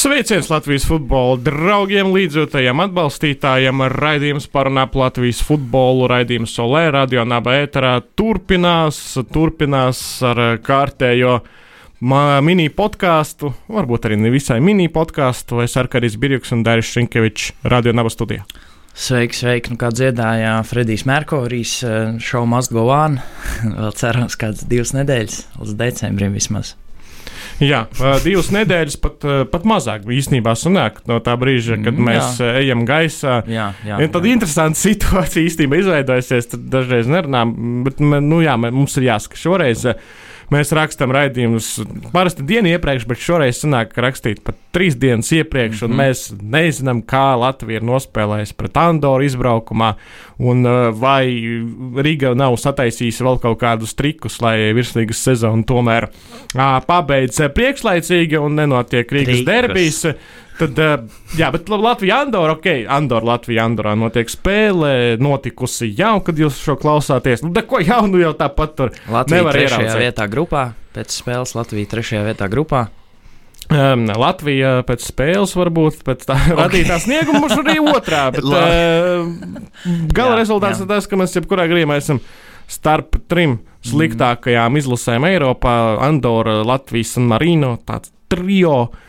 Sveiciens Latvijas futbola draugiem, līdzjūtējiem, atbalstītājiem. Raidījums parunā par Latvijas futbolu. Raidījums Solē, radio naba ēterā turpinās, turpinās ar kārtējo mini podkāstu, varbūt arī ne visai mini podkāstu. Es ar Karis Birjuks un Dairis Šinkevičs radio naba studijā. Sveiki, sveiki. Nu, kā dziedāja Fredijs Merkurijs, šovu must go on. Vēl cerams, kādas divas nedēļas līdz decembrim vismaz. Jā, divas nedēļas, pat, pat mazāk īstenībā sanāk no tā brīža, kad mm, mēs jā. ejam gaisā. Jā, jā, ja tad jā. interesanta situācija īstenībā izveidojusies. Tad dažreiz nerunājam, bet nu, jā, mums ir jāsaka šoreiz. Uh, Mēs rakstām raidījumus parasti dienu iepriekš, bet šoreiz sanāk rakstīt pat trīs dienas iepriekš, un mm -hmm. mēs nezinām, kā Latvija ir nospēlējusi pret Andoru izbraukumā, un uh, vai Riga nav sataisījusi vēl kaut kādus trikus, lai virslīgas sezonu tomēr uh, pabeidz priekšlaicīgi un nenotiek Rīgas derbijas. Tad, jā, bet Latvija, Andorra, ok, Andorra, Latvija, Andorā notiek spēle, notikusi jau, kad jūs šo klausāties. Nu, ko jaunu jau tāpat tur Latvija nevar trešajā ieraudzēt. vietā grupā, pēc spēles Latvija trešajā vietā grupā. Um, Latvija pēc spēles varbūt pēc tā okay. radītā snieguma būs arī otrā, bet uh, gala jā, rezultāts jā. ir tas, ka mēs jebkurā gadījumā esam starp trim sliktākajām izlasēm Eiropā - Andorra, Latvijas un Marino, tāds trio. Uh,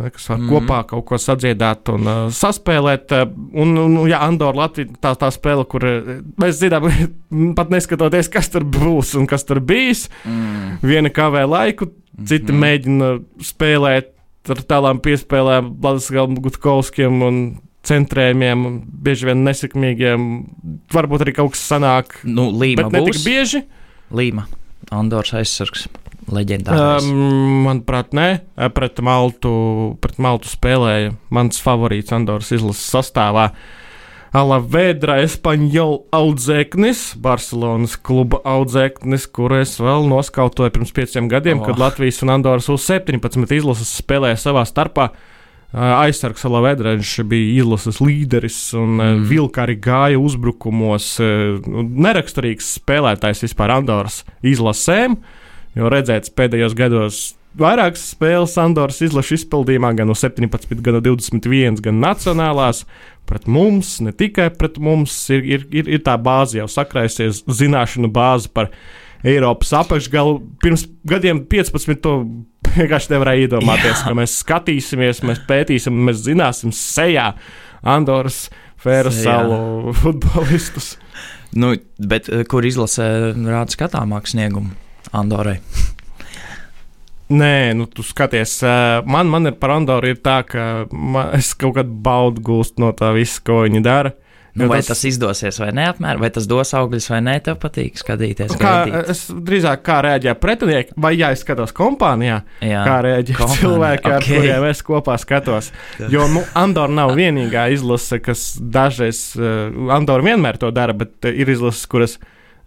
kas var mm. kopā kaut ko sadziedāt un uh, saspēlēt. Uh, un, un, jā, Andorra Latvija tā, tā spēle, kur uh, mēs zinām, pat neskatoties, kas tur būs un kas tur bijis. Mm. Viena kavē laiku, cita mm -hmm. mēģina spēlēt ar tādām piespēlēm, Latvijas Gutkovskiem un centrējumiem, bieži vien nesekmīgiem. Varbūt arī kaut kas sanāk. Nu, Līma bet ne tik bieži. Līma, Andorras aizsargs leģendārs? Um, manuprāt, nē, pret Maltu, pret Maltu spēlēja mans favorīts Andoras izlases sastāvā. Alavedra Espaņola audzēknis, Barcelonas kluba audzēknis, kur es vēl noskautoju pirms pieciem gadiem, oh. kad Latvijas un Andoras U-17 izlases spēlēja savā starpā. Aizsargs Alavedra, viņš bija izlases līderis un mm. vilka arī gāja uzbrukumos. Neraksturīgs spēlētājs vispār Andoras izlasēm. Uh, Jo redzēts pēdējos gados vairākas spēles Andoras izlaša izpildījumā, gan no 17, gan no 21, gan nacionālās. Pret mums, ne tikai pret mums, ir, ir, ir, ir tā bāze jau sakrājusies, zināšanu bāze par Eiropas apakšgalu. Pirms gadiem 15 to vienkārši nevarēja iedomāties, Jā. ka mēs skatīsimies, mēs pētīsim, mēs zināsim sejā Andoras Fēra salu futbolistus. Nu, bet eh, kur izlasē rāda skatāmāku sniegumu? Andorai? Nē, nu, tu skaties, man, man ir par Andoru ir tā, ka man, es kaut kādu baudu gūstu no tā visa, ko viņi dara. Nu, vai tas, tas izdosies vai nē, apmēram, vai tas dos augļus vai nē, tev patīk skatīties. Kā, es drīzāk kā rēģē pretinieki, vai ja es skatos kompānijā, jā, kā rēģē kompānija. cilvēki, okay. ar kuriem es kopā skatos. Jo nu, Andorra nav vienīgā izlase, kas dažreiz, uh, Andorra vienmēr to dara, bet ir izlases, kuras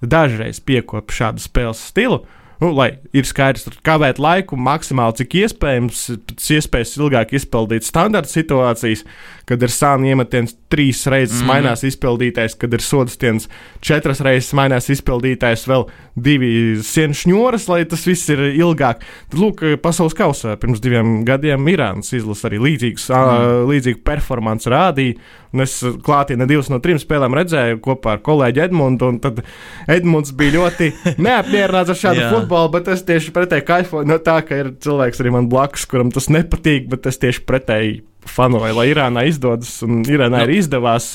dažreiz piekopja šādu spēles stilu. Nu, lai ir skaidrs, kavēt laiku maksimāli cik iespējams, pēc iespējas ilgāk izpildīt standarta situācijas, kad ir sāni iemetiens trīs reizes mm. mainās izpildītais, kad ir sodastiens četras reizes mainās izpildītais, vēl divi sienu šņoras, lai tas viss ir ilgāk. Tad, lūk, pasaules kausā pirms diviem gadiem Irānas izlasa arī līdzīgs, mm. līdzīgu performanci rādīja. Un es klātienē divas no trim spēlēm redzēju kopā ar kolēģi Edmundu, un tad Edmunds bija ļoti neapmierināts ar šādu futbolu, bet es tieši pretēji kaifoju no tā, ka ir cilvēks arī man blakus, kuram tas nepatīk, bet es tieši pretēji fanoju, lai Irānā izdodas, un Irānā no. ir izdevās.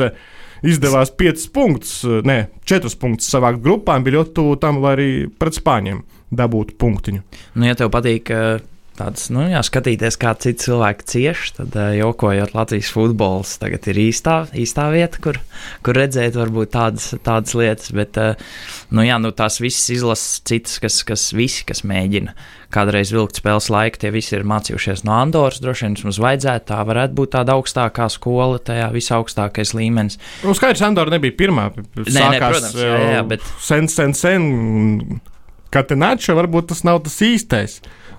Izdevās 5 punktus, ne 4 punktus savākt grupām, bija ļoti tuvu tam, lai arī pret Spāņiem dabūtu punktiņu. Nu, ja tev patīk tāds, nu, jā, skatīties, kā citi cilvēki cieš, tad uh, jokojot Latvijas futbols tagad ir īstā, īstā vieta, kur, kur redzēt varbūt tādas, tādas lietas, bet, uh, nu, jā, nu, tās visas izlases citas, kas, kas visi, kas mēģina kādreiz vilkt spēles laiku, tie visi ir mācījušies no Andoras, droši vien mums vajadzētu, tā varētu būt tāda augstākā skola, tajā visaugstākais līmenis. Nu, skaidrs, Andora nebija pirmā, sākās, nē, nē, protams, jā, jā, bet... sen, sen, sen, Katenača varbūt tas nav tas īstais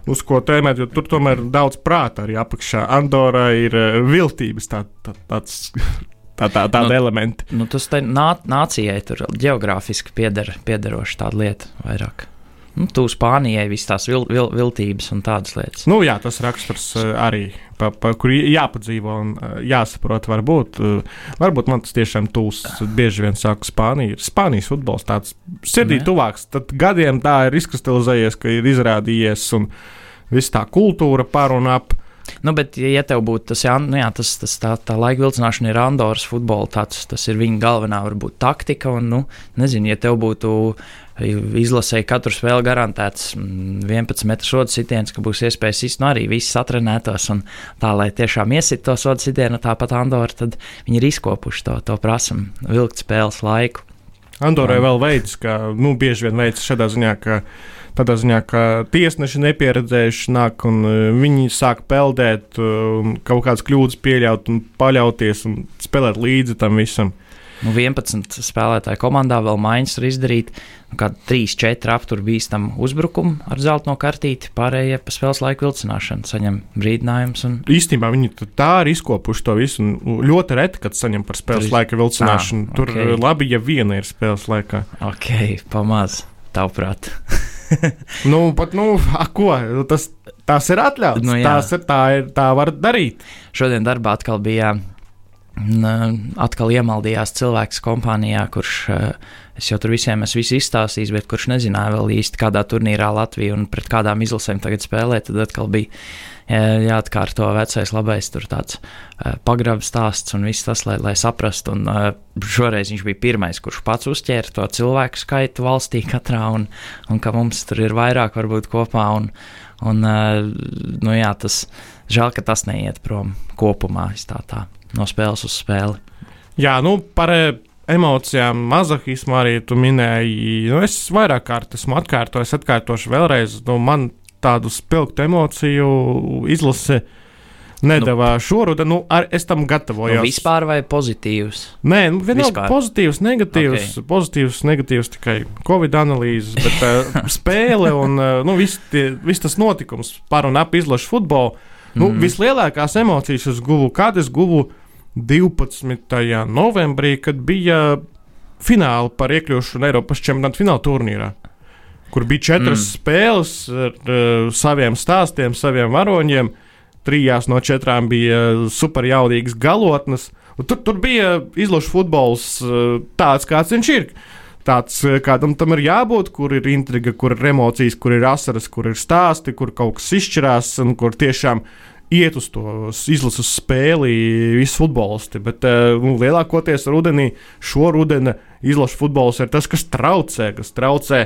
uz ko tēmēt, jo tur tomēr ir daudz prāta arī apakšā. Andorā ir uh, viltības tā, tā, tāds. Tā, tā, tāda nu, elementa. Nu, tas nā, nācijai tur geogrāfiski pieder, piederoši tāda lieta vairāk. Nu, tu Spānijai visas tās vil, vil, viltības un tādas lietas. Nu, jā, tas raksturs uh, arī, pa, pa, kur jāpadzīvo un uh, jāsaprot, varbūt, uh, varbūt man tas tiešām tūs, bieži vien saka Spānija. Spānijas futbols tāds sirdī ne. tuvāks, tad gadiem tā ir izkristalizējies, ka ir izrādījies un viss tā kultūra par un ap. Nu, bet, ja tev būtu tas, jā, nu, jā, tas, tas tā, tā laika vilcināšana ir Andoras futbola, tāds, tas ir viņa galvenā, varbūt, taktika. Un, nu, nezinu, ja tev būtu izlasēji katru spēli garantēts 11 mm, metru sodu sitiens, ka būs iespējas izsist, nu arī viss atrenētos un tā, lai tiešām iesit to sodu sitienu, tāpat Andorra, tad viņi ir izkopuši to, to prasam, vilkt spēles laiku. Andorai vēl veids, ka, nu, bieži vien veids šādā ziņā, ka tādā ziņā, ka tiesneši nepieredzējuši nāk un uh, viņi sāk peldēt, uh, kaut kādas kļūdas pieļaut un paļauties un spēlēt līdzi tam visam. Nu, 11 spēlētāju komandā vēl maiņas var izdarīt. Nu, kā 3-4 aptur bīstam uzbrukumu ar zelta no kartīti, pārējie pa spēles laiku vilcināšanu saņem brīdinājumus. Un... Īstenībā viņi tā ir izkopuši to visu. Ļoti reti, kad saņem par spēles Tur... laika vilcināšanu. À, Tur okay. labi, ja viena ir spēles laikā. Ok, pamāc, tavuprāt. nu, pat, nu, a, ko? Tas, tas ir atļauts. Nu, jā. Tās ir, tā, ir, tā var darīt. Šodien darbā atkal bija. Atkal iemaldījās cilvēks kompānijā, kurš es jau tur visiem esmu izstāstījis, bet kurš nezināja vēl īsti, kādā turnīrā Latvija un pret kādām izlasēm tagad spēlē. Tad atkal bija jāatkārto vecais labais tur tāds uh, pagrabs stāsts un viss tas, lai, lai saprastu. Un šoreiz viņš bija pirmais, kurš pats uzķēra to cilvēku skaitu valstī katrā un, un ka mums tur ir vairāk varbūt kopā. Un, un nu jā, tas žēl, ka tas neiet prom kopumā tā, tā, no spēles uz spēli. Jā, nu par emocijām, mazahismu arī tu minēji. Nu, es vairāk kārt esmu atkārtojis, atkārtošu vēlreiz. Nu, man tādu spilgtu emociju izlase nedavā nu, šoruden. Nu, ar, es tam gatavojos. Nu, vispār vai pozitīvs? Nē, nu, vienalga pozitīvs, negatīvs, okay. pozitīvs, negatīvs tikai Covid analīzes, bet uh, spēle un uh, nu, viss vis tas notikums par un ap izlašu futbolu. Nu, mm. Vislielākās emocijas es guvu, kad es guvu 12. novembrī, kad bija fināli par iekļūšanu Eiropas čempionāta fināla turnīrā kur bija četras mm. spēles ar uh, saviem stāstiem, saviem varoņiem. Trijās no četrām bija superjaudīgas galotnes. Tur, tur bija izlašu futbols uh, tāds, kāds viņš ir. Tāds, uh, kādam tam ir jābūt, kur ir intriga, kur ir emocijas, kur ir asaras, kur ir stāsti, kur kaut kas izšķirās un kur tiešām iet uz to izlases spēli visi futbolisti. Bet uh, nu, lielākoties rudenī, šo rudeni izlašu futbols ir tas, kas traucē, kas traucē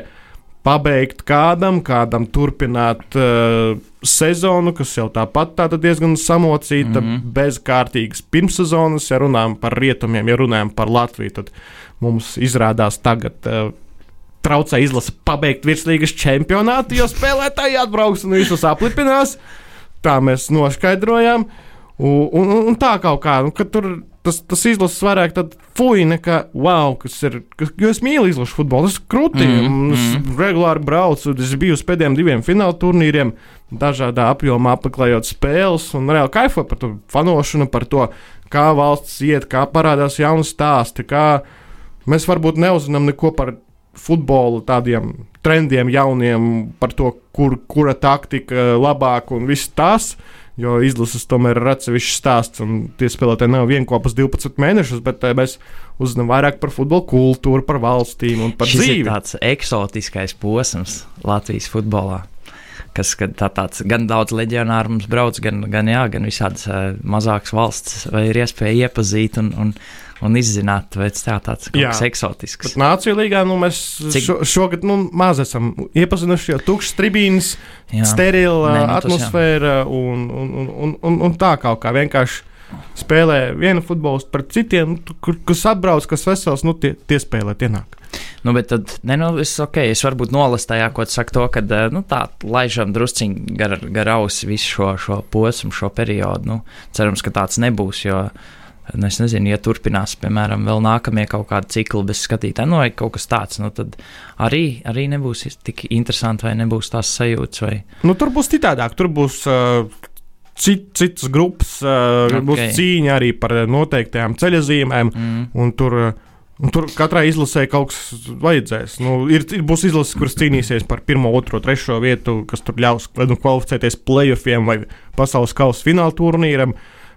pabeigt kādam, kādam turpināt uh, sezonu, kas jau tāpat tā diezgan samocīta, mm -hmm. bez kārtīgas pirmssezonas. Ja runājam par rietumiem, ja runājam par Latviju, tad mums izrādās tagad. Uh, Traucē izlase pabeigt virslīgas čempionātu, jo spēlētāji atbrauks un visus aplipinās. Tā mēs noskaidrojām. Un, un, un tā kaut kā, nu, tur tas, tas izlases vairāk fuj, nekā wow, kas ir. Kas, jo es mīlu izlašu futbolu, tas ir krūti. Mm, es mm. regulāri braucu, es biju uz pēdējiem diviem fināla turnīriem, dažādā apjomā apmeklējot spēles un reāli kaifoju par to fanošanu, par to, kā valsts iet, kā parādās jauni stāsti. Mēs varbūt neuzinām neko par futbolu tādiem trendiem, jauniem, par to, kur, kura taktika labāka un viss tas. Jo izlases tomēr ir atsevišķs stāsts, un tie spēlētāji nav vienopus 12 mēnešus, bet eh, mēs uzzinām vairāk par futbola kultūru, par valstīm un par Šis dzīvi. Tas ir tāds eksotiskais posms Latvijas futbolā. Kas tā, tāds gan daudz leģionāru mums brauc, gan, gan, jā, gan visādas uh, mazākas valsts, vai ir iespēja iepazīt un, un, un izzināt, vai tas tā, tāds kaut kas eksotisks. Bet Nāciju līgā nu, mēs Cik... šo, šogad nu, maz esam iepazinuši jau tukšas tribīnas, sterila Nē, nu, atmosfēra un, un, un, un, un, un tā kaut kā vienkārši. Spēlē vienu futbolistu pret citiem, kur, kas atbrauc, kas vesels, nu tie, tie spēlē, tie nāk. Nu, bet tad, ne, nu, es, okay, es varbūt nolasu tajā, ko saka to, ka eh, nu, tā laižam drusciņi gar, gar ausi visu šo, šo posmu, šo periodu. Nu, cerams, ka tāds nebūs, jo Nu, es nezinu, ja turpinās, piemēram, vēl nākamie kaut kādi cikli bez skatītāja, nu, vai kaut kas tāds, nu, tad arī, arī nebūs tik interesanti, vai nebūs tās sajūtas. Vai... Nu, tur būs citādāk, tur būs. Uh... Cit, citas grupas, uh, okay. būs cīņa arī par noteiktajām ceļazīmēm, mm. un tur uh, Un tur katrai izlasē kaut kas vajadzēs. Nu, ir, ir, būs izlases, kuras cīnīsies par pirmo, otro, trešo vietu, kas tur ļaus nu, kvalificēties playoffiem vai pasaules kausa fināla turnīram,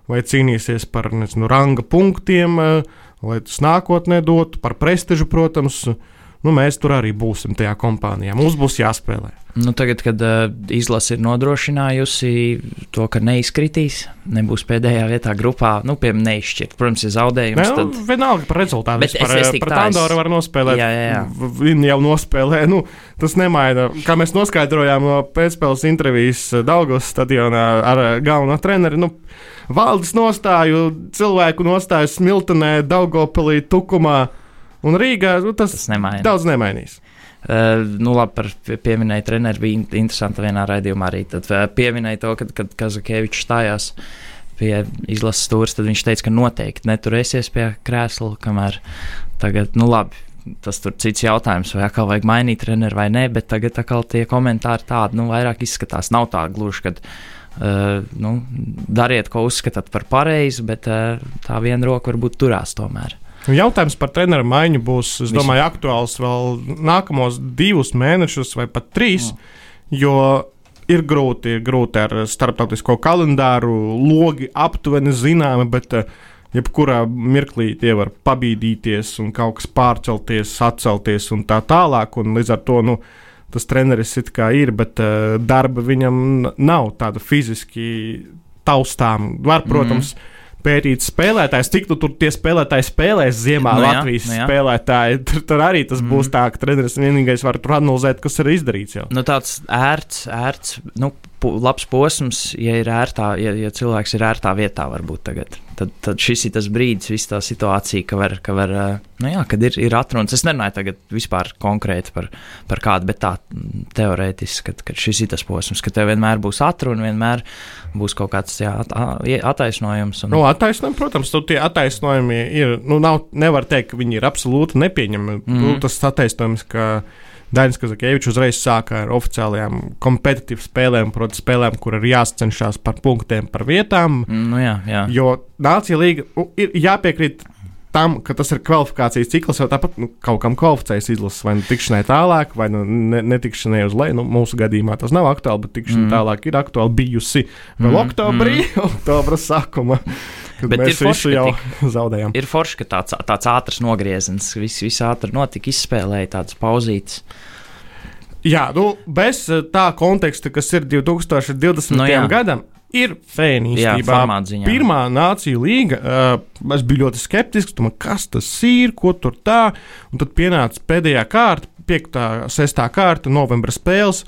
vai cīnīsies par nezinu, ranga punktiem, eh, lai tas nākotnē dotu, par prestižu, protams. Nu, mēs tur arī būsim tajā kompānijā. Mums būs jāspēlē. Nu, tagad, kad uh, izlase ir nodrošinājusi to, ka neizkritīs, nebūs pēdējā vietā grupā, nu, piemēram, neizšķirt. Protams, ir zaudējums. Ne, tad... Vienalga par rezultātu. Bet par, es, es par Tandoru var nospēlēt. Jā, jā, jā. Viņi jau nospēlē. Nu, tas nemaina. Kā mēs noskaidrojām no pēcspēles intervijas Daugos stadionā ar galveno treneri. Nu, Valdes nostāju, cilvēku nostāju Smiltenē, Daugopilī, Tukumā un Rīgā. Nu, tas, tas nemaina. daudz nemainīs. Uh, nu, labi, par pieminēju treneru bija interesanti vienā raidījumā arī. Tad uh, pieminēja to, kad, kad Kazakēvičs stājās pie izlases stūres, tad viņš teica, ka noteikti neturēsies pie krēsla, kamēr tagad, nu labi, tas tur cits jautājums, vai atkal vajag mainīt treneru vai nē, bet tagad atkal tie komentāri tādi, nu, vairāk izskatās. Nav tā gluži, kad. Uh, nu, dariet, ko uzskatāt par pareizi, bet uh, tā viena roka varbūt turās tomēr. Nu, jautājums par treneru maiņu būs, es domāju, aktuāls vēl nākamos divus mēnešus vai pat trīs, jo ir grūti, ir grūti ar starptautisko kalendāru, logi aptuveni zināmi, bet uh, jebkurā mirklī tie var pabīdīties un kaut kas pārcelties, atcelties un tā tālāk. Un līdz ar to nu, tas treneris it kā ir, bet uh, darba viņam nav tāda fiziski taustām. Var, protams, mm pētīt spēlētājs, cik tu tur tie spēlētāji spēlēs ziemā no nu jā, Latvijas no nu jā. spēlētāji. Tur, tur arī tas mm. būs tā, ka treneris vienīgais var tur analizēt, kas ir izdarīts jau. Nu, tāds ērts, ērts, nu, labs posms, ja ir ērtā, ja, ja cilvēks ir ērtā vietā, varbūt tagad. Tad, tad šis ir tas brīdis, visa tā situācija, ka var, ka var nu jā, kad ir, ir atrunas. Es nerunāju tagad vispār konkrēti par, par kādu, bet tā teorētiski, ka, ka šis ir tas posms, ka tev vienmēr būs atruna, vienmēr būs kaut kāds jā, attaisnojums. Un... Nu, attaisnojumi, protams, tie attaisnojumi ir, nu, nav, nevar teikt, ka viņi ir absolūti nepieņemami. Mm -hmm. Tas attaisnojums, ka Dainis Kazakēvičs uzreiz sāka ar oficiālajām kompetitīvām spēlēm, proti, spēlēm, kur ir jācenšas par punktiem, par vietām. Nu jā, jā. Jo Nācija līga ir jāpiekrīt tam, ka tas ir kvalifikācijas cikls, jau tāpat nu, kaut kam kvalificējas izlases, vai nu tikšanai tālāk, vai nu ne, netikšanai uz leju. Nu, mūsu gadījumā tas nav aktuāli, bet tikšana mm. tālāk ir aktuāli bijusi vēl mm. oktobrī, mm. oktobra sākuma. Bet mēs forši, jau tik, zaudējām. Ir forši, ka tāds, tāds ātrs nogrieziens, viss, viss ātri notika, izspēlēja tādas pauzītes. Jā, nu, bez eh, tā konteksta, kas ir 2020. No, jā. gadam, ir fēni īstenībā. Pirmā nācija līga, uh, es biju ļoti skeptisks, domāju, kas tas ir, ko tur tā. Un tad pienāca pēdējā kārta, piektā, sestā kārta, novembra spēles,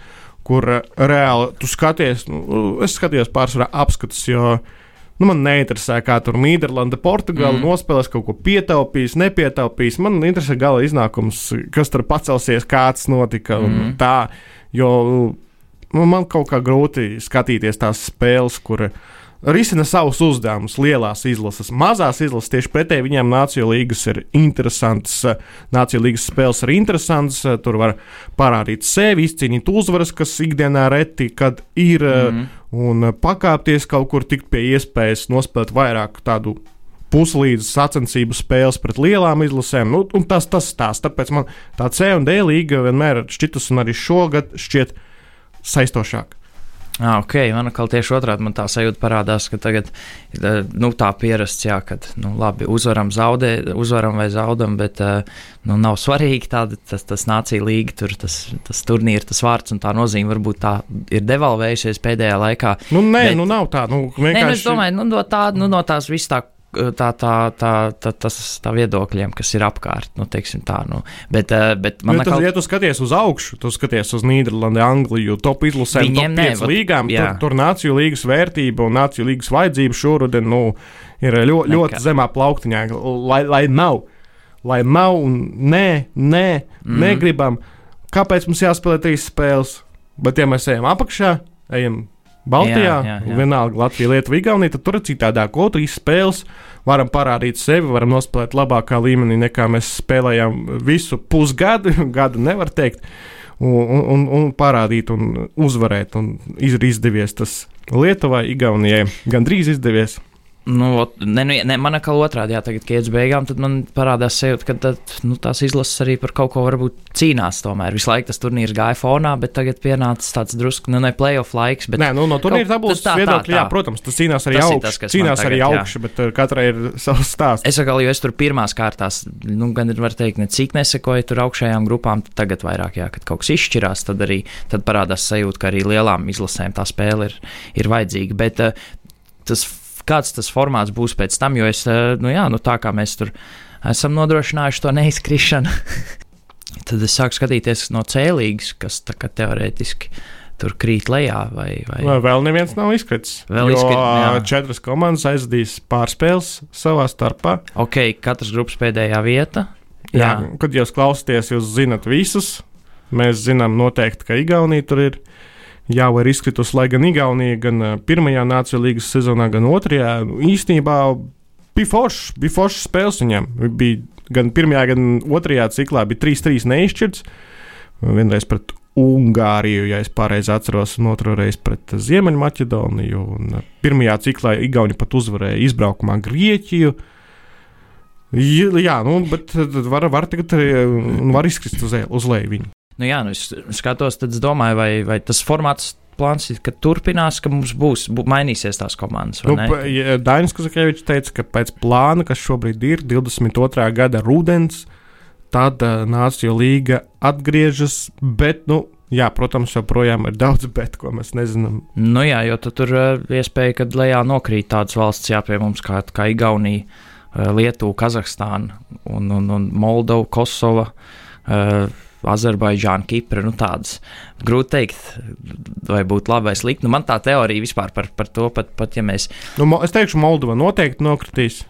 kur uh, reāli tu skaties, nu, es skatījos pārsvarā apskatus, jo uh, Nu, man neinteresē, kā tur Nīderlanda, Portugāla mm. nospēlēs kaut ko pietaupījis, nepietaupījis. Man interesē gala iznākums, kas tur pacelsies, kāds notika mm. un tā. Jo nu, man kaut kā grūti skatīties tās spēles, kur risina savus uzdevumus lielās izlases. Mazās izlases tieši pretēji viņām Nāciju līgas ir interesantas. Nāciju līgas spēles ir interesantas. Tur var parādīt sevi, izcīnīt uzvaras, kas ikdienā reti, ir. Mm un eh, pakāpties kaut kur, tikt pie iespējas nospēlēt vairāk tādu puslīdz sacensību spēles pret lielām izlasēm. Nu, tas tas stāsts. Tāpēc man tā C un D līga vienmēr šķitus, un arī šogad šķiet saistošāk. Ah, ok, man atkal tieši otrādi man tā sajūta parādās, ka tagad eh, nu, tā pierasts, jā, ka nu, labi, uzvaram, zaudē, uzvaram vai zaudam, bet eh, nu, nav svarīgi tāda, tas, tas nācija līga, tur tas, tas turnīrs, tas vārds un tā nozīme varbūt tā ir devalvējusies pēdējā laikā. Nu, nē, bet, nu nav tā. Nu, vienkārši... nē, nu, es domāju, nu, no, tā, nu, no tās viss tā tā, tā, tā, tā, tas, tā viedokļiem, kas ir apkārt. Nu, tā, nu. Bet, eh, bet man liekas, ka, ja tu skaties uz augšu, tu skaties uz Nīderlandi, Angliju, top izlasēm, top 5 līgām, jā. tur, tur nāciju līgas vērtība un nāciju līgas vajadzība šoruden nu, ir ļoti, ļoti zemā plauktiņā, lai, lai nav. Lai nav un nē, nē, mm. negribam. Kāpēc mums jāspēlē trīs spēles? Bet, ja mēs ejam apakšā, ejam Baltijā, jā, jā, jā. vienalga Latvija, Lietuva, Igaunija, tad tur ir citādāk. Otrīs spēles varam parādīt sevi, varam nospēlēt labākā līmenī nekā mēs spēlējām visu pusgadu, gadu nevar teikt, un, un, un parādīt un uzvarēt. Un ir izdevies tas Lietuvai, Igaunijai, gandrīz izdevies. Nu, ne, nu, ne, man atkal otrādi, jā, tagad, kad iet uz beigām, tad man parādās sajūta, ka tad, nu, tās izlases arī par kaut ko varbūt cīnās. Tomēr visu laiku tas turnīrs gāja fonā, bet tagad pienācis tāds drusku, nu, ne playoff laiks. Nē, nu, no turnīra tabulas viedokļa, jā, protams, tas cīnās arī augšā. Cīnās arī augšā, bet uh, katrai ir savs stāsts. Es saku, jo es tur pirmās kārtās, nu, gan var teikt, ne cik nesekoju tur augšējām grupām, tagad vairāk, jā, kad kaut kas izšķirās, tad arī tad parādās sajūta, ka arī lielām izlasēm tā spēle ir, ir vajadzīga. Bet, uh, tas kāds tas formāts būs pēc tam, jo es, eh, nu jā, nu tā kā mēs tur esam nodrošinājuši to neizkrišanu, tad es sāku skatīties no cēlīgas, kas tā kā teorētiski tur krīt lejā. Vai, vai... vai vēl neviens nav izkritis. Vēl izkritis. Četras komandas aizdīs pārspēles savā starpā. Ok, katras grupas pēdējā vieta. Jā, jā kad jūs klausāties, jūs zinat visus. Mēs zinām noteikti, ka Igaunija tur ir jau ir izkritusi, lai gan Igaunija, gan pirmajā Nācijas līgas sezonā, gan otrajā. Nu, īstenībā bija foršs, bija foršs spēles viņam. Bija gan pirmajā, gan otrajā ciklā bija 3-3 neizšķirts. Vienreiz pret Ungāriju, ja es pareizi atceros, un otru reizi pret Ziemeļmaķedoniju. Pirmajā ciklā Igauni pat uzvarēja izbraukumā Grieķiju. Jā, nu, bet var, var tagad var izkrist uz, uz leju nu, jā, nu, es skatos, tad es domāju, vai, vai tas formāts plāns ir, ka turpinās, ka mums būs, būs mainīsies tās komandas. Nu, ja Dainis Kazakēvičs teica, ka pēc plāna, kas šobrīd ir 22. gada rudens, tad uh, Nācija līga atgriežas, bet, nu, Jā, protams, joprojām ir daudz, bet ko mēs nezinām. Nu jā, jo tur ir uh, iespēja, ka lejā nokrīt tādas valsts, jā, pie mums kā, kā Igaunija, uh, Lietuva, Kazahstāna un, un, un Moldova, Kosova. Uh, Azerbaidžāna, Kipra. Nu, tādas grūti teikt, vai būtu labi vai slikti. Nu, man tā teorija vispār par, par to, pat, pat ja mēs. Nu, es teikšu, Moldova noteikti nokritīs.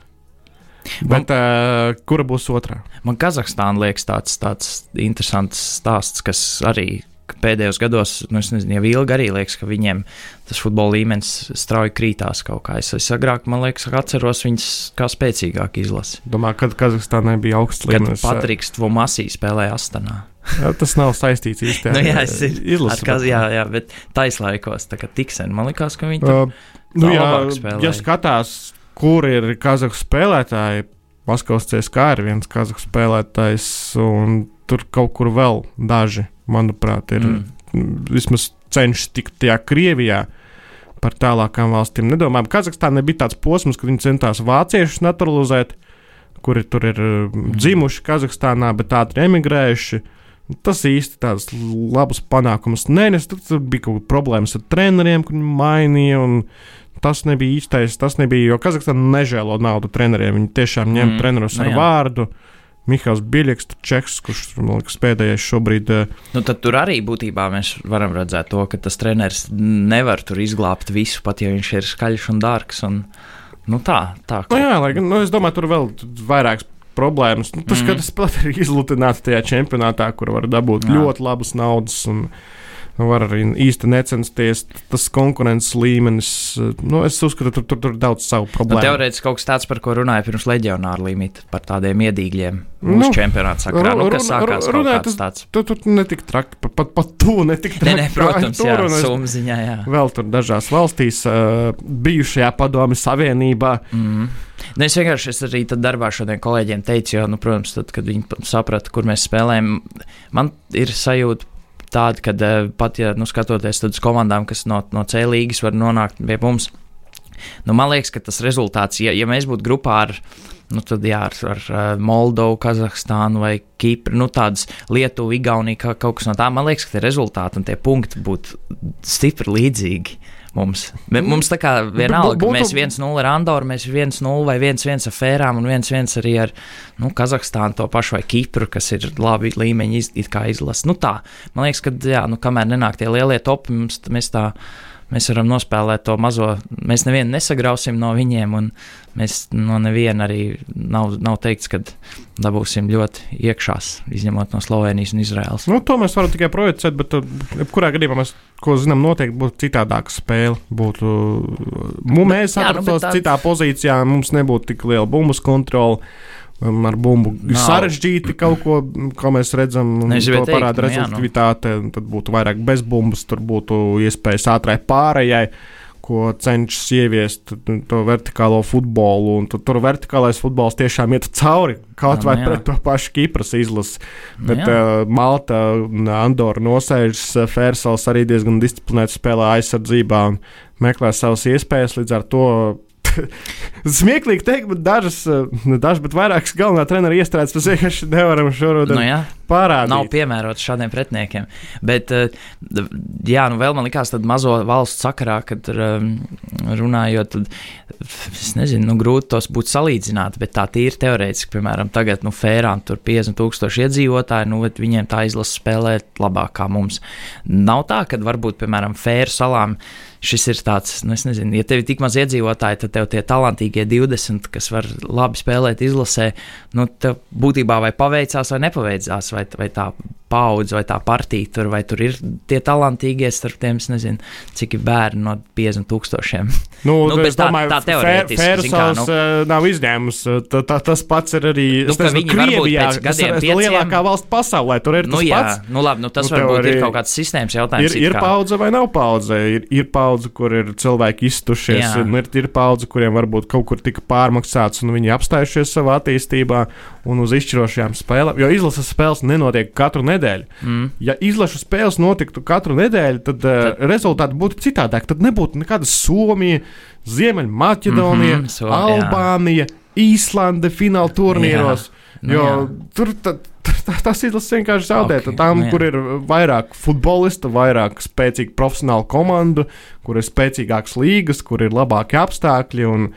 Bet, man, uh, kura būs otrā? Man Kazahstāna liekas tāds, tāds interesants stāsts, kas arī pēdējos gados, nu, es nezinu, jau ilgi arī liekas, ka viņiem tas futbola līmenis strauji krītās kaut kā. Es, es agrāk, man liekas, atceros viņus kā spēcīgāk izlasi. Domāju, kad Kazahstānai bija augsts līmenis. Kad Patriks Tvomasī spēlēja Astanā. Jā, tas nav saistīts īstenībā. nu, jā, es izlasu. Kaz, jā, jā, bet taislaikos, tā kā tiksen, man liekas, ka viņi tur uh, nu, jā, spēlē. Ja skatās, kur ir Kazahu spēlētāji, Maskavas CSK ir viens Kazahu spēlētājs, un tur kaut kur vēl daži manuprāt, ir mm. vismaz cenšas tikt tajā Krievijā. Par tālākām valstīm nedomājam. Kazahstānā bija tāds posms, kad viņi centās vāciešus naturalizēt, kuri tur ir mm. dzimuši Kazahstānā, bet ātri emigrējuši. Tas īsti tāds labs panākums nenes. Tur bija kaut kāda problēmas ar treneriem, kuriem mainīja. Tas nebija īstais, tas nebija, jo Kazahstāna nežēlo naudu treneriem. Viņi tiešām ņem mm. trenerus ar no, nu vārdu. Mihāls Biļaks, Čeks, kurš liekas pēdējais šobrīd. Eh, nu, tad tur arī būtībā mēs varam redzēt to, ka tas treneris nevar tur izglābt visu, pat ja viņš ir skaļš un dārgs. Un, nu, tā, tā. Nu, jā, lai, nu, es domāju, tur vēl vairākas problēmas. Nu, tas, mm. ka tas pat ir izlutināts tajā čempionātā, kur var dabūt jā. ļoti labas naudas. Un, var arī īsti necensties. Tas konkurences līmenis, nu, es uzskatu, tur, tur, tur daudz savu problēmu. Nu, Teorētiski kaut kas tāds, par ko runāja pirms leģionāra limita, par tādiem iedīgļiem. Mūsu nu, čempionāta sakrā, nu, kas sākās runāt, tas tāds. Tur, tur netik traki, pat, pat, pat tu netik traki. Ne, ne, protams, jā, sumziņā, jā. Vēl tur dažās valstīs, uh, bijušajā padomi savienībā. Mm. Nu, es vienkārši es arī darbā šodien kolēģiem teicu, jo, nu, protams, tad, kad viņi saprata, kur mēs spēlējam, man ir sajūta tāda, ka eh, pat ja nu, skatoties uz komandām, kas no, no C līgas var nonākt pie mums, nu, man liekas, ka tas rezultāts, ja, ja mēs būtu grupā ar, nu, tad, jā, ar, ar eh, Moldovu, Kazahstānu vai Kipru, nu, tādas Lietuvu, Igauniju, kā, kaut kas no tā, man liekas, ka tie rezultāti un tie punkti būtu stipri līdzīgi. Mums, mums tā kā vienalga, būtu... mēs 1-0 ar Andoru, mēs 1-0 vai 1-1 ar Fērām un 1-1 arī ar nu, Kazahstānu, to pašu vai Kipru, kas ir labi līmeņi iz, izlases. Nu, tā, man liekas, ka jā, nu, kamēr nenāk tie lielie topi, mums, mēs tā mēs varam nospēlēt to mazo. Mēs nevienu nesagrausim no viņiem, un mēs no neviena arī nav, nav teikts, ka dabūsim ļoti iekšās, izņemot no Slovenijas un Izraēlas. Nu, to mēs varam tikai projicēt, bet uh, jebkurā gadījumā mēs, ko zinām, noteikti būtu citādāka spēle. Būtu, mēs atrastos nu, citā pozīcijā, mums nebūtu tik liela bumbas kontrola ar bumbu Nav. sarežģīti kaut ko, ko mēs redzam. To parāda rezultātivitāte. Nu, jā, nu. Tad būtu vairāk bez bumbas, tur būtu iespējas ātrai pārējai. ko cenšas ieviest to vertikālo futbolu. Tur, tur vertikālais futbols tiešām iet cauri kaut vai jā, pret to pašu Kipras izlasi. Bet jā. uh, Malta un Andorra nosēžas, uh, Fērsals arī diezgan disciplinēti spēlē aizsardzībā un meklē savas iespējas. Līdz ar to smieklīgi teikt, bet dažas, ne dažas, bet vairākas galvenā trenera iestrādes mēs vienkārši nevaram šobrīd nu, jā, parādīt. Nav piemērots šādiem pretiniekiem. Bet, eh, jā, nu vēl man likās, tad mazo valstu sakarā, kad runājot, tad es nezinu, nu grūti tos būtu salīdzināt, bet tā tīri teorētiski, piemēram, tagad, nu, Fērām tur 50 tūkstoši iedzīvotāji, nu, viņiem tā izlase spēlē labāk kā mums. Nav tā, ka varbūt, piemēram, Fēru salām šis ir tāds, nu, es nezinu, ja tev ir tik maz iedzīvotāji, tad tev tie talantīgie 20, kas var labi spēlēt izlasē, nu, tev būtībā vai paveicās vai nepaveicās, vai, vai tā paudze vai tā partija tur, vai tur ir tie talantīgie starp tiem, es nezinu, cik ir bērni no 50 tūkstošiem. Nu, nu, es tā, domāju, tā teorētiski. Fērsals nu, uh, nav izņēmums. Tā, tā, tas pats ir arī nu, nezinu, Krievijā, kas ir pieciem... lielākā valsts pasaulē. Tur ir nu, tas jā, pats. Nu, labi, nu, tas nu, varbūt arī... ir kaut kāds sistēmas jautājums. Ir, ir paudze vai nav paudze? Ir, ir paudze, kur ir cilvēki iztušies, un ir, ir paudze, kuriem varbūt kaut kur tika pārmaksāts, un viņi apstājušies savā attīstībā un uz izšķirošajām spēlēm. Jo izlases spēles nenotiek katru nedēļu. Mm. Ja izlašu spēles notiktu katru nedēļu, tad, eh, tad... Rezultāti būtu citādāk. Tad nebūtu nekāda Somija, Ziemeļmaķedonija, mm -hmm, so, Albānija, jā. Īslande fināla turnīros. Jā. Nu, jo jā. tur tad, tas izlases vienkārši zaudē. Okay, tām, nu, kur ir vairāk futbolistu, vairāk spēcīgu profesionālu komandu, kur ir spēcīgākas līgas, kur ir labāki apstākļi un,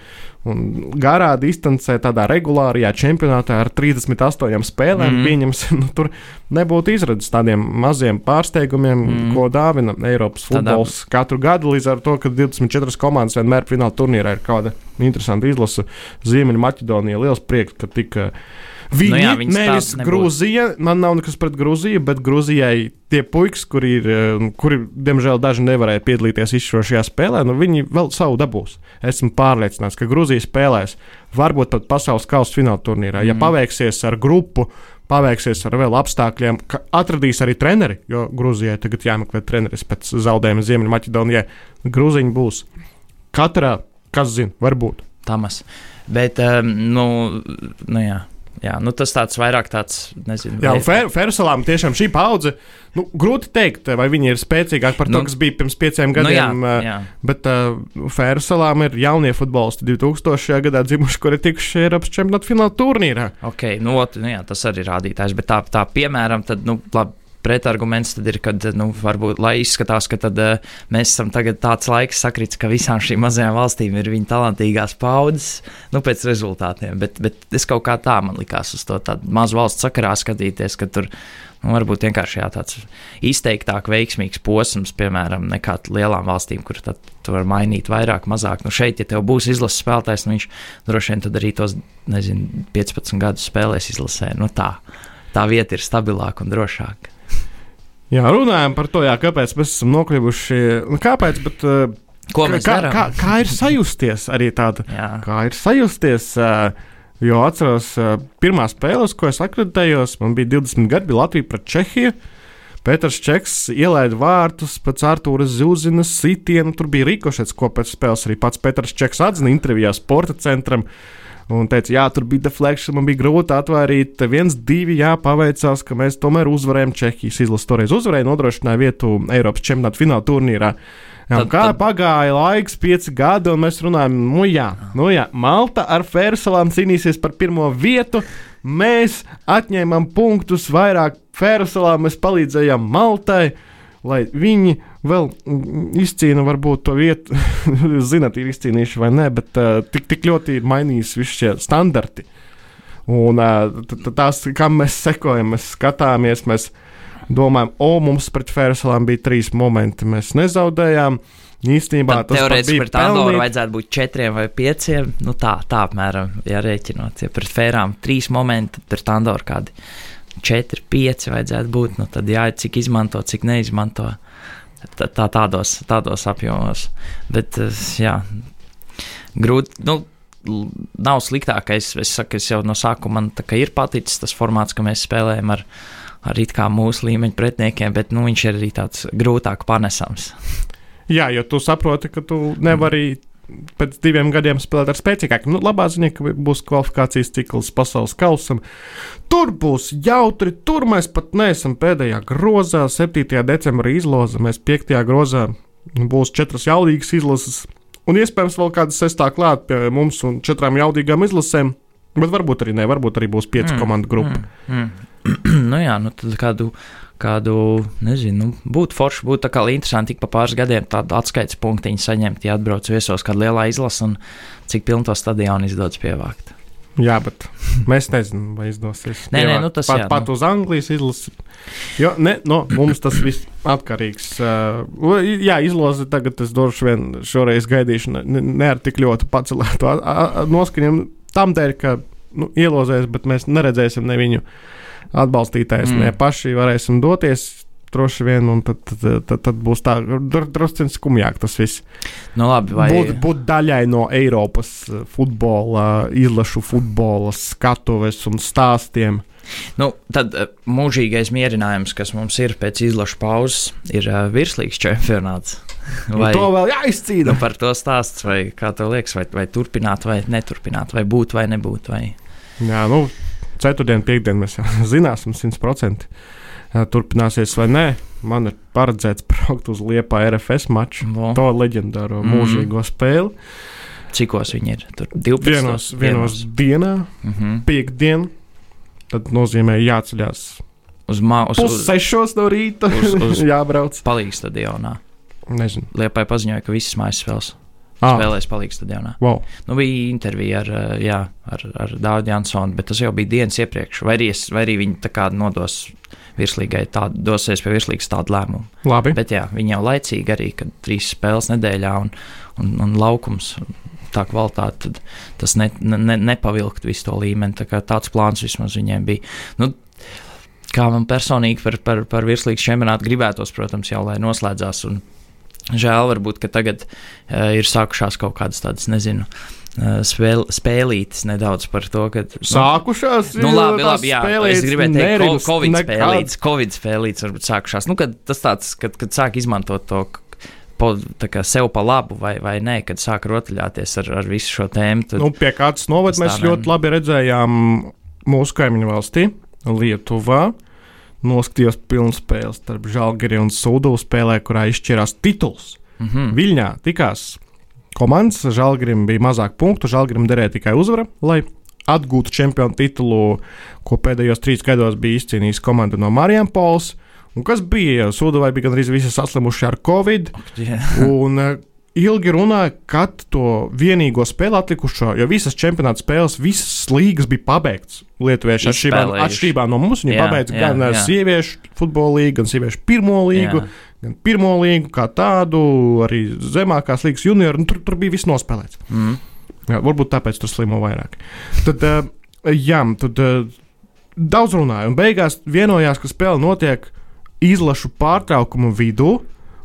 un garā distancē, tādā regulārajā čempionātā ar 38 spēlēm, mm. pieņems, nu, tur nebūtu izredzes tādiem maziem pārsteigumiem, mm. ko dāvina Eiropas futbols Tādā... katru gadu. Līdz ar to, ka 24 komandas vienmēr fināla turnīrā ir kāda interesanta izlase. Ziemeļmaķedonija liels prieks, ka tika. Viņi, nu jā, nevis Grūzija, man nav nekas pret Grūziju, bet Grūzijai tie puikas, kuri, ir, eh, kuri, diemžēl, daži nevarēja piedalīties izšķirošajā spēlē, nu viņi vēl savu dabūs. Esmu pārliecināts, ka Grūzija spēlēs varbūt pat pasaules kausa fināla turnīrā. Mm. Ja paveiksies ar grupu, paveiksies ar vēl apstākļiem, ka atradīs arī treneri, jo Grūzijai tagad jāmeklē treneris pēc zaudējuma Ziemeļmaķedonijai. Grūziņi būs katrā, kas zina, varbūt. Tamas. Bet, um, nu, nu jā, Jā, nu tas tāds vairāk tāds, nezinu. Jā, fer, Fersalām tiešām šī paudze, nu, grūti teikt, vai viņi ir spēcīgāki par nu, to, kas bija pirms pieciem gadiem. Nu, jā, jā. Bet uh, Fersalām ir jaunie futbolisti 2000. gadā dzimuši, kuri tikuši Eiropas čempionāta fināla turnīrā. Ok, nu, nu jā, tas arī ir rādītājs, bet tā, tā piemēram, tad, nu, labi pretarguments ir, ka, nu, varbūt, lai izskatās, ka tad, uh, mēs esam tagad tāds laiks sakrits, ka visām šīm mazajām valstīm ir viņa talantīgās paudzes, nu, pēc rezultātiem. Bet, bet es kaut kā tā man likās uz to mazu valstu sakarā skatīties, ka tur. Nu, varbūt vienkārši jā, tāds izteiktāk veiksmīgs posms, piemēram, nekā lielām valstīm, kur tad tu vari mainīt vairāk, mazāk. Nu, šeit, ja tev būs izlases spēlētājs, nu, viņš droši vien tad arī tos, nezinu, 15 gadus spēlēs izlasē. Nu, tā, tā vieta ir stabilāka un drošāka. Jā, runājam par to, jā, kāpēc mēs esam nokļuvuši. Nu, kāpēc? Bet, uh, Ko mēs kā, kā, kā ir sajusties arī tāda? Jā. Kā ir sajusties? Uh, jo atceros, uh, pirmā spēle, ko es akreditējos, man bija 20 gadi, bija Latvija pret Čehiju. Pēters Čeks ielaida vārtus pēc Arthūra Zūzinas sitiena. Tur bija rīkošais, ko pēc spēles arī pats Pēters Čeks atzina intervijā sporta centram. Uh, un teica, jā, tur bija deflekcija, man bija grūti atvairīt. Viens, divi, jā, paveicās, ka mēs tomēr uzvarējām Čehijas izlasi. Toreiz uzvarēja, nodrošināja vietu Eiropas čempionāta fināla turnīrā. Jā, tad, kā tad... pagāja laiks, pieci gadi, un mēs runājam, nu jā, nu jā Malta ar Fērsalām cīnīsies par pirmo vietu. Mēs atņēmām punktus vairāk Fērsalām, mēs palīdzējām Maltai, lai viņi vēl izcīna varbūt to vietu, zinat, ir izcīnījuši vai nē, bet uh, tik, tik ļoti ir mainījis visi šie standarti. Un uh, tās, kam mēs sekojam, mēs skatāmies, mēs domājam, o, mums pret Fērasalām bija trīs momenti, mēs nezaudējām. Īstenībā Tad tas teorētiski pret Andoru vajadzētu būt četriem vai pieciem. Nu tā, tā apmēram, ja rēķinot. Ja pret Fērām trīs momenti, tad pret Andoru kādi četri, pieci vajadzētu būt. Nu tad jā, cik izmanto, cik neizmanto tā, tā, tādos, tādos apjomos. Bet, jā, grūti. Nu, Nav sliktākais. Es saku, es jau no sākuma man ir paticis tas formāts, ka mēs spēlējam ar, ar it kā mūsu līmeņa pretiniekiem, bet nu, viņš ir arī tāds grūtāk panesams. Jā, jo tu saproti, ka tu nevari. Pēc diviem gadiem spēlēt ar spēcīgākiem. Nu, labā ziņa, ka būs kvalifikācijas cikls pasaules kausam. Tur būs jautri, tur mēs pat neesam pēdējā grozā. 7. decembrī izloza, mēs 5. grozā būs četras jaudīgas izlases. Un iespējams vēl kāda sestā klāt pie mums un četrām jaudīgām izlasēm. Bet varbūt arī ne, varbūt arī būs piecu mm, komandu grupa. Mm, mm. nu jā, nu tad kādu kādu, nezinu, nu, būtu forši, būtu tā kā interesanti, ik pa pāris gadiem tādu atskaites punktiņu saņemt, ja atbrauc viesos kāda lielā izlase un cik pilnu to stadionu izdodas pievākt. Jā, bet mēs nezinām, vai izdosies. nē, nē, nu tas pat, jā, pat nu. uz Anglijas izlasi. Jo, ne, no, mums tas viss atkarīgs. Uh, jā, izlase tagad es droši vien šoreiz gaidīšu ne, ne ar tik ļoti pacelētu noskaņojumu tam dēļ, ka nu, ielozēs, bet mēs neredzēsim ne viņu atbalstītājs, mm. ne paši varēsim doties. Droši vien, un tad, tad, tad, tad būs tā drusku skumjāk tas viss. Nu, labi, vai... būt, būt daļai no Eiropas futbola, izlašu futbola skatuves un stāstiem. Nu, tad mūžīgais mierinājums, kas mums ir pēc izlašu pauzes, ir uh, virslīgs čempionāts. Vai nu, to vēl jāizcīna? Nu, par to stāsts, vai kā tev liekas, vai, vai turpināt, vai neturpināt, vai būt vai nebūt. Vai... Jā, nu, ceturtdien, piekdien mēs jau zināsim, 100% turpināsies vai nē. Man ir paredzēts braukt uz Liepa RFS maču, Vo. to leģendāro mm. mūžīgo spēli. Cikos viņi ir? Tur 12. Vienos, vienos dienā, mm -hmm. piekdien. Tad nozīmē jāceļās uz mājas. Uz sešos no rīta uz, uz jābrauc. Palīgs stadionā. Nezinu. Liepai paziņoja, ka visas mājas spēles Ah. Spēlēs palīgs stadionā. Wow. Nu, bija intervija ar, eh, jā, ar, ar Dārdu Jansonu, bet tas jau bija dienas iepriekš. Vai arī, es, vai arī viņi tā kā nodos virslīgai, tādu, dosies pie virslīgas tādu lēmumu. Labi. Bet jā, viņi jau laicīgi arī, kad trīs spēles nedēļā un, un, un laukums. Tā kvalitāte, tad tas ne, ne, nepavilkt visu to līmeni. Tā tāds plāns vismaz viņiem bija. Nu, kā man personīgi par, par, par virslīgas čempionātu gribētos, protams, jau lai noslēdzās. Un, Žēl, varbūt, ka tagad uh, ir sākušās kaut kādas tādas, nezinu, uh, spēl, spēlītas nedaudz par to, ka. Nu, sākušās? Nu, labi, labi, jā, es gribēju teikt, ka Covid nekad. spēlītas, Covid spēlītas varbūt sākušās. Nu, kad tas tāds, kad, kad sāk izmantot to po, sev pa labu, vai, vai nē, kad sāk rotaļāties ar, ar visu šo tēmu. Nu, pie kādas novads mēs ļoti labi redzējām mūsu kaimiņu valstī, Lietuvā noskatījos pilnu spēli starp Žalgari un Sūdu spēlē, kurā izšķirās tituls. Mm -hmm. Viļņā tikās komandas, Žalgarim bija mazāk punktu, Žalgarim derēja tikai uzvara, lai atgūtu čempionu titulu, ko pēdējos trīs gados bija izcīnījusi komanda no Marijampauls. Un kas bija? Sūdavai bija gandrīz visi saslimuši ar covid. Yeah. un, ilgi runāja, kad to vienīgo spēli atlikušo, jo visas čempionāta spēles, visas līgas bija pabeigts. Lietuvieši atšķirībā, atšķirībā no mums, viņi pabeidza gan jā. sieviešu futbola līgu, gan sieviešu pirmo līgu. Jā. Gan pirmo līgu, kā tādu, arī zemākās līnijas junioru, nu, tur, tur bija viss nospēlēts. Mm. Jā, varbūt tāpēc tur slimo vairāk. Tad, uh, jā, tad uh, daudz runāja, un beigās vienojās, ka spēle notiek izlašu pārtraukumu vidū.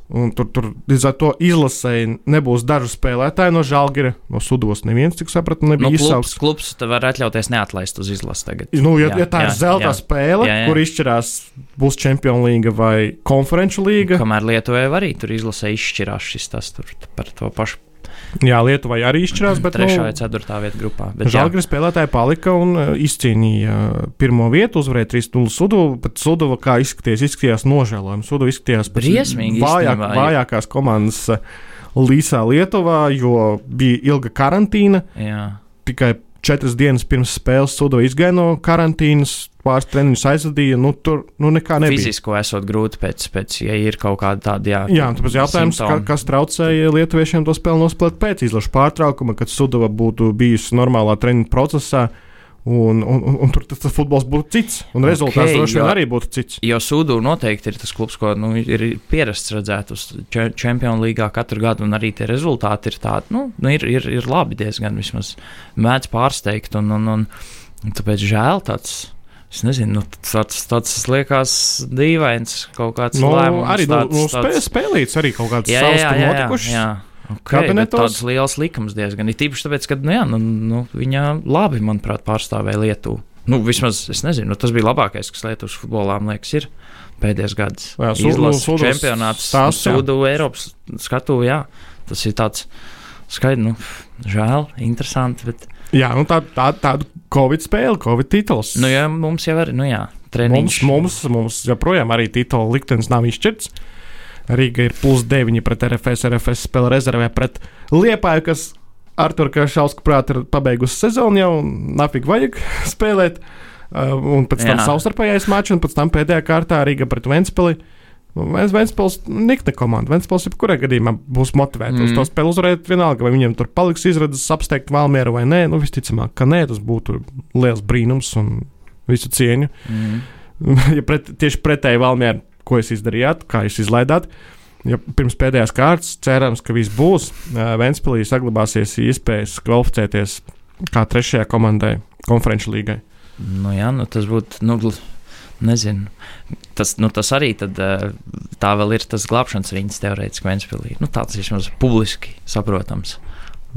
Un tur, tur līdz ar to izlasēji nebūs dažu spēlētāju no Žalgira, no Sudovas. Neviens, cik sapratu, nebija nu, izsaukts. Klubs, klubs var atļauties neatlaist uz izlasi tagad. Nu, ja, jā, ja tā jā, ir zelta jā, spēle, jā, jā. kur izšķirās, būs Champions League vai Konferenču līga. Kamēr Lietuvai arī tur izlasē izšķirās šis tas par to pašu Jā, Lietuvai arī izšķirās, bet trešā vai nu, ceturtā vietā grupā. Žalgiris spēlētāji palika un uh, izcīnīja pirmo vietu, uzvarēja 3-0 Sudovu, bet Sudova, kā izskatījās, izskatījās nožēlojami. Sudova izskatījās pēc vājāk, vājākās komandas uh, Līsā Lietuvā, jo bija ilga karantīna. Jā. Tikai četras dienas pirms spēles Sudova izgāja no karantīnas, pāris treniņus aizvadīja. Nu, tur nu, nekā nebija. Fizisko esot grūti pēc, pēc ja ir kaut kāda tāda. Jā, jā tāpēc jautājums, ka, kas traucēja lietuviešiem to spēli nospēlēt pēc izlaša pārtraukuma, kad Sudova būtu bijusi normālā treniņa procesā. Un, un, un, un tur tas, tas futbols būtu cits, un rezultāts okay, droši vien arī būtu cits. Jo Sūdu noteikti ir tas klubs, ko nu, ir pierasts redzēt uz Champions League katru gadu, un arī tie rezultāti ir tādi, nu, nu ir, ir, ir labi diezgan vismaz mēdz pārsteigt, un, un, un, tāpēc žēl tāds Es nezinu, nu, tāds, tāds liekas dīvains kaut kāds no, lēmums. Arī tāds, no, no spē, spēlīts arī kaut kāds jā, savs jā, notikušas. Jā, jā. Okay, tāds liels likums diezgan. Ir tīpaši tāpēc, ka nu, jā, nu, nu, viņa labi, manuprāt, pārstāvēja Lietuvu. Nu, vismaz es nezinu, nu, tas bija labākais, kas Lietuvas futbolā, man liekas, ir. pēdējos gados. Izlases čempionāts, tās Sūdu Eiropas skatu, jā, tas ir tāds skaidrs, nu, žēl, interesanti. Bet... Jā, nu tā, tā, tāda Covid spēle, Covid tituls. Nu, jā, mums jau ir, nu jā, treniņš. Mums, mums, mums joprojām arī titula liktenis nav izšķirts. Rīga ir plus 9 pret RFS, RFS spēle rezervē pret Liepāju, kas ar to, ka Šausku prāt ir pabeigusi sezonu jau, nafig vajag spēlēt. Uh, un pēc tam savstarpējais mačs, un pēc tam pēdējā kārtā Rīga pret Ventspili. Ventspils nikne komanda. Ventspils jebkurā gadījumā būs motivēta mm. uz to spēli uzvarēt. Vienalga, vai viņiem tur paliks izredzes apsteigt Valmieru vai nē. Nu, visticamāk, ka nē, tas būtu liels brīnums un visu cieņu. Mm. ja pret, tieši pretēji Valmieru, ko jūs izdarījāt, kā jūs izlaidāt. Ja pirms pēdējās kārtas cerams, ka viss būs. Ventspilī saglabāsies iespējas kvalificēties kā trešajā komandai konferenču līgai. Nu, jā, nu, tas būtu. Nu, Nezinu. Tas, nu, tas arī tad, tā vēl ir tas glābšanas riņķis teorētiski Vēnspilī. Nu, tāds vismaz publiski saprotams.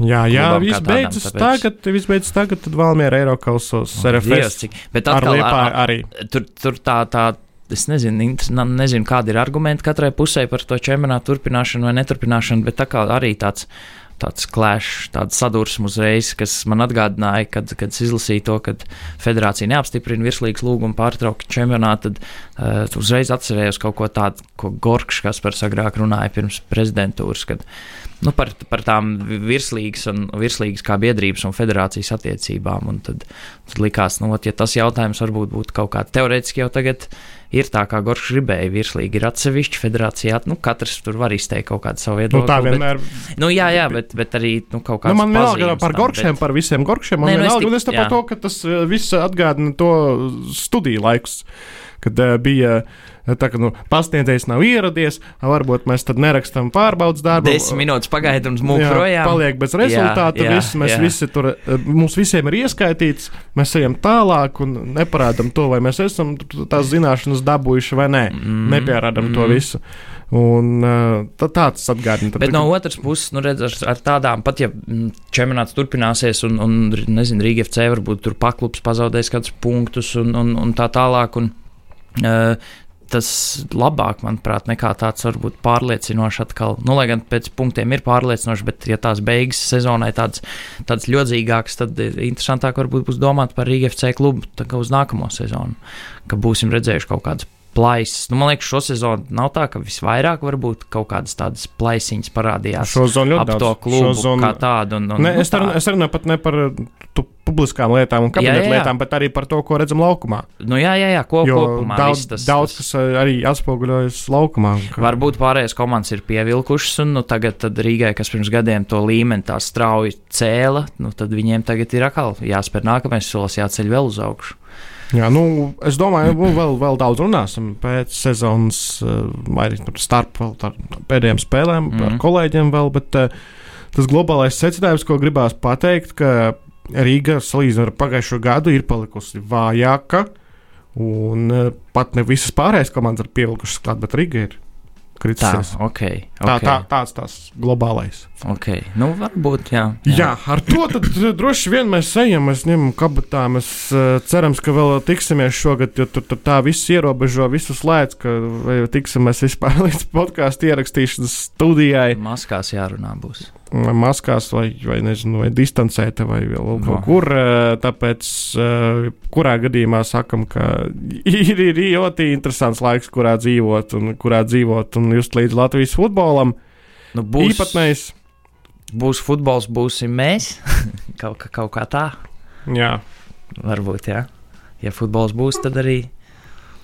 Jā, jā viss beidzas tagad, viss beidzas tagad, tad Valmiera Eirokausas oh, RFS. Dievs, cik, bet atkal, ar, ar, arī. Tur, tur tā, tā, es nezinu, nezinu, kādi ir argumenti katrai pusē par to čempionātu turpināšanu vai neturpināšanu, bet tā kā arī tāds tāds klāšs, tāds sadursme uzreiz, kas man atgādināja, kad, kad izlasīju to, ka federācija neapstiprina virslīgas lūgumu pārtraukt čempionātu, tad uh, uzreiz atcerējos kaut ko tādu, ko Gorkšs, kas par agrāk runāja pirms prezidentūras, kad nu, par, par tām virslīgas, un, virslīgas kā biedrības un federācijas attiecībām. Un tad, tad likās, nu, ot, ja tas jautājums varbūt būtu kaut kā teorētiski jau tagad ir tā, kā Goršs gribēja. Virslīgi ir atsevišķi federācijā. Nu, katrs tur var izteikt kaut kādu savu viedokli. Nu, tā vienmēr. Bet, nu, jā, jā, bet, bet arī nu, kaut kādā. Nu, man vienalga par Goršiem, bet... par visiem Goršiem. Man Nē, vienalga, nu, es, tik, es par to, ka tas eh, viss atgādina to studiju laikus, kad uh, bija. Tā kā nu, pasniedzējs nav ieradies, varbūt mēs tad nerakstām pārbaudas darbu. Desmit minūtes pagaida un mūžā projām. Paliek bez rezultāta. Jā, jā, viss, mēs jā. visi tur, mums visiem ir ieskaitīts, mēs ejam tālāk un neparādām to, vai mēs esam tās zināšanas dabūjuši vai nē. Mm. Nepierādām mm. to visu. Un, tā, tāds atgādina. Bet no otras puses, nu, redz, ar, tādām, pat ja čempionāts turpināsies, un, un nezinu, Rīga FC varbūt tur paklups pazaudēs kādus punktus un, un, un tā tālāk. Un, uh, tas labāk, manuprāt, nekā tāds varbūt pārliecinošs atkal. Nu, lai gan pēc punktiem ir pārliecinoši, bet, ja tās beigas sezonai tādas, tādas ļodzīgākas, tad interesantāk varbūt būs domāt par Rīgas FC klubu uz nākamo sezonu, ka būsim redzējuši kaut kādas plaisas. Nu, man liekas, šo sezonu nav tā, ka visvairāk varbūt kaut kādas tādas plaisiņas parādījās šo zonu ap daudz. klubu zonu... kā tādu. Un, un, ne, nu, es, tā. es runāju pat ne par tu, publiskām lietām un kabinetu lietām, bet arī par to, ko redzam laukumā. Nu, jā, jā, jā ko, kopumā. Daudz, tas, daudz kas eh, arī atspoguļojas laukumā. Ka... Varbūt pārējās komandas ir pievilkušas, un nu, tagad Rīgai, kas pirms gadiem to līmeni tā strauji cēla, nu, tad viņiem tagad ir atkal jāspēr nākamais solis, jāceļ vēl uz augšu. Jā, nu, es domāju, ka vēl, vēl daudz runāsim pēc sezonas, eh, vai arī starp pēdējām spēlēm mm. ar mhm. kolēģiem vēl. Bet uh, tas globālais secinājums, ko gribās pateikt, ka Rīga salīdzinot ar pagājušo gadu ir palikusi vājāka. Un uh, pat ne visas pārējās komandas ir pievilkušas klāt, bet Rīga ir kritusies. Tā, okay, okay. tā, tā, tāds tas globālais. Okay. Nu, varbūt, jā, jā. jā, ar to droši vien mēs ejam, mēs ņemam kabatā. Mēs uh, cerams, ka vēl tiksimies šogad, jo tur, tur tā viss ierobežo visus lēts, ka tiksimies vispār līdz podkāstu ierakstīšanas studijai. Maskās jārunā būs maskās, vai, vai, nezinu, vai distancēta, vai vēl kaut no. kur. Tāpēc, kurā gadījumā sakam, ka ir, ir ļoti interesants laiks, kurā dzīvot un kurā dzīvot un just līdz Latvijas futbolam. Nu, būs, Īpatnējs. Būs futbols, būsim mēs. kaut, kā, kaut kā tā. Jā. Varbūt, jā. Ja futbols būs, tad arī.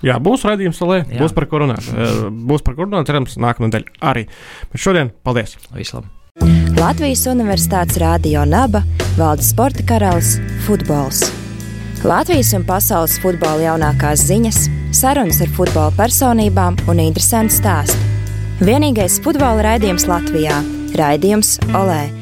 Jā, būs raidījums, lai būs par ko runāt. Būs par ko runāt, cerams, nākamā nedēļa arī. Bet šodien, paldies! Vislabāk! Latvijas Universitātes Rādio Naba valda sporta karalis - futbols. Latvijas un pasaules futbola jaunākās ziņas, sarunas ar futbola personībām un interesanti stāsti. Vienīgais futbola raidījums Latvijā - Raidījums Olē